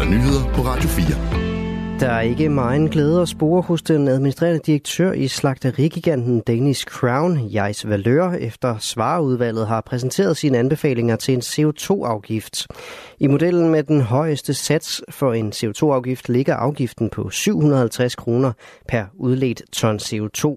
der nyheder på Radio 4. Der er ikke meget glæde at spore hos den administrerende direktør i slagterigiganten Danish Crown, Jais Valør, efter svareudvalget har præsenteret sine anbefalinger til en CO2-afgift. I modellen med den højeste sats for en CO2-afgift ligger afgiften på 750 kroner per udledt ton CO2.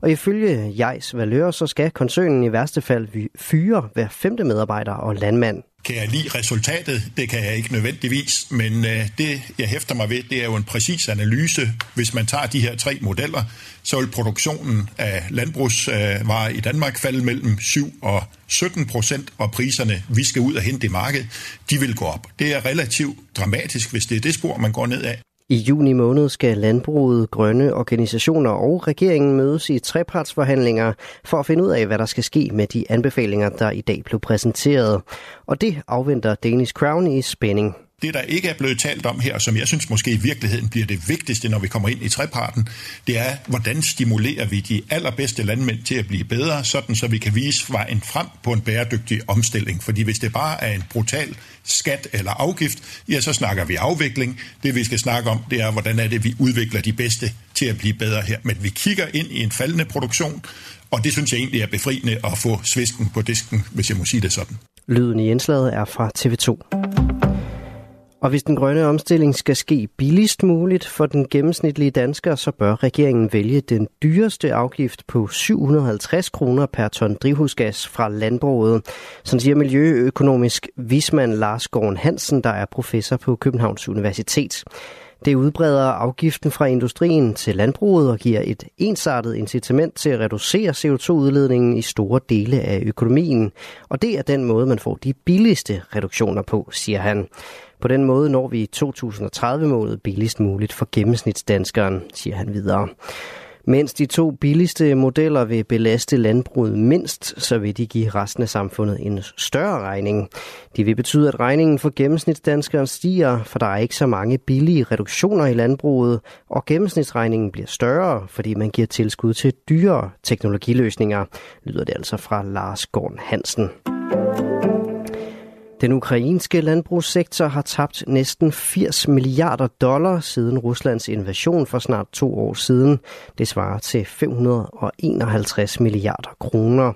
Og ifølge Jais Valør, så skal koncernen i værste fald fyre hver femte medarbejder og landmand. Kan jeg lide resultatet? Det kan jeg ikke nødvendigvis, men øh, det, jeg hæfter mig ved, det er jo en præcis analyse. Hvis man tager de her tre modeller, så vil produktionen af landbrugsvarer øh, i Danmark falde mellem 7 og 17 procent, og priserne, vi skal ud og hente i markedet, de vil gå op. Det er relativt dramatisk, hvis det er det spor, man går ned af. I juni måned skal landbruget, grønne organisationer og regeringen mødes i trepartsforhandlinger for at finde ud af, hvad der skal ske med de anbefalinger, der i dag blev præsenteret. Og det afventer Danish Crown i spænding. Det, der ikke er blevet talt om her, som jeg synes måske i virkeligheden bliver det vigtigste, når vi kommer ind i treparten, det er, hvordan stimulerer vi de allerbedste landmænd til at blive bedre, sådan så vi kan vise vejen frem på en bæredygtig omstilling. Fordi hvis det bare er en brutal skat eller afgift, ja, så snakker vi afvikling. Det vi skal snakke om, det er, hvordan er det, vi udvikler de bedste til at blive bedre her. Men vi kigger ind i en faldende produktion, og det synes jeg egentlig er befriende at få svisken på disken, hvis jeg må sige det sådan. Lyden i indslaget er fra TV2. Og hvis den grønne omstilling skal ske billigst muligt for den gennemsnitlige dansker, så bør regeringen vælge den dyreste afgift på 750 kroner per ton drivhusgas fra landbruget. Sådan siger miljøøkonomisk vismand Lars Gården Hansen, der er professor på Københavns Universitet. Det udbreder afgiften fra industrien til landbruget og giver et ensartet incitament til at reducere CO2-udledningen i store dele af økonomien. Og det er den måde, man får de billigste reduktioner på, siger han. På den måde når vi 2030-målet billigst muligt for gennemsnitsdanskeren, siger han videre. Mens de to billigste modeller vil belaste landbruget mindst, så vil de give resten af samfundet en større regning. Det vil betyde, at regningen for gennemsnitsdanskeren stiger, for der er ikke så mange billige reduktioner i landbruget, og gennemsnitsregningen bliver større, fordi man giver tilskud til dyre teknologiløsninger, lyder det altså fra Lars Gård Hansen. Den ukrainske landbrugssektor har tabt næsten 80 milliarder dollar siden Ruslands invasion for snart to år siden. Det svarer til 551 milliarder kroner.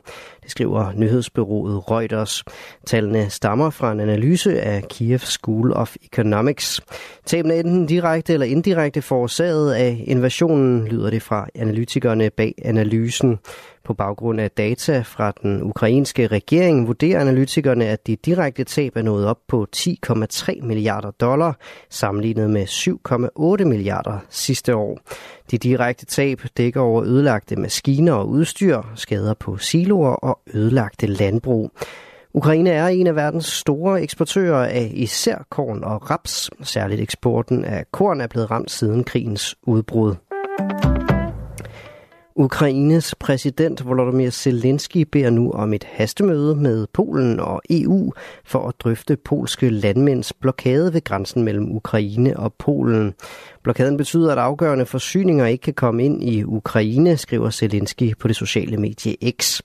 Det skriver nyhedsbyrået Reuters. Tallene stammer fra en analyse af Kiev School of Economics. Tabene er enten direkte eller indirekte forårsaget af invasionen, lyder det fra analytikerne bag analysen. På baggrund af data fra den ukrainske regering vurderer analytikerne, at de direkte tab er nået op på 10,3 milliarder dollar, sammenlignet med 7,8 milliarder sidste år. De direkte tab dækker over ødelagte maskiner og udstyr, skader på siloer og ødelagte landbrug. Ukraine er en af verdens store eksportører af især korn og raps. Særligt eksporten af korn er blevet ramt siden krigens udbrud. Ukraines præsident Volodymyr Zelensky beder nu om et hastemøde med Polen og EU for at drøfte polske landmænds blokade ved grænsen mellem Ukraine og Polen. Blokaden betyder, at afgørende forsyninger ikke kan komme ind i Ukraine, skriver Zelensky på det sociale medie X.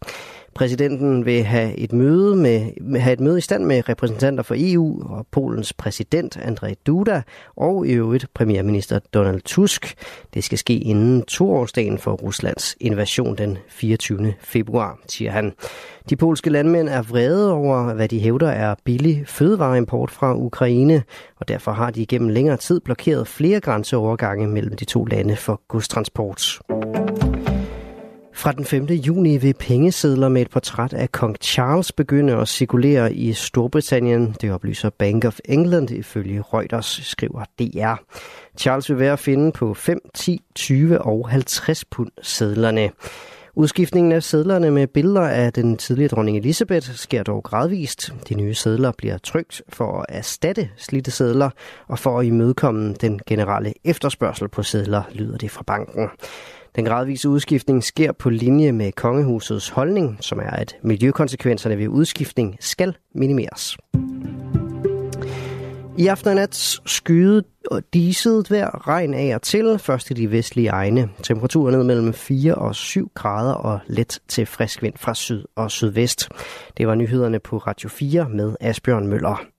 Præsidenten vil have et møde med have et møde i stand med repræsentanter for EU og Polens præsident Andrzej Duda og i øvrigt premierminister Donald Tusk. Det skal ske inden toårsdagen for Ruslands invasion den 24. februar, siger han. De polske landmænd er vrede over, hvad de hævder er billig fødevareimport fra Ukraine, og derfor har de gennem længere tid blokeret flere grænseovergange mellem de to lande for godstransport. Fra den 5. juni vil pengesedler med et portræt af kong Charles begynde at cirkulere i Storbritannien. Det oplyser Bank of England ifølge Reuters, skriver DR. Charles vil være at finde på 5, 10, 20 og 50 pund sedlerne. Udskiftningen af sedlerne med billeder af den tidligere dronning Elisabeth sker dog gradvist. De nye sedler bliver trygt for at erstatte slidte sedler og for at imødekomme den generelle efterspørgsel på sedler, lyder det fra banken. Den gradvise udskiftning sker på linje med kongehusets holdning, som er, at miljøkonsekvenserne ved udskiftning skal minimeres. I aften og nat skyde og diset vejr, regn af og til, først i de vestlige egne. Temperaturen ned mellem 4 og 7 grader og let til frisk vind fra syd og sydvest. Det var nyhederne på Radio 4 med Asbjørn Møller.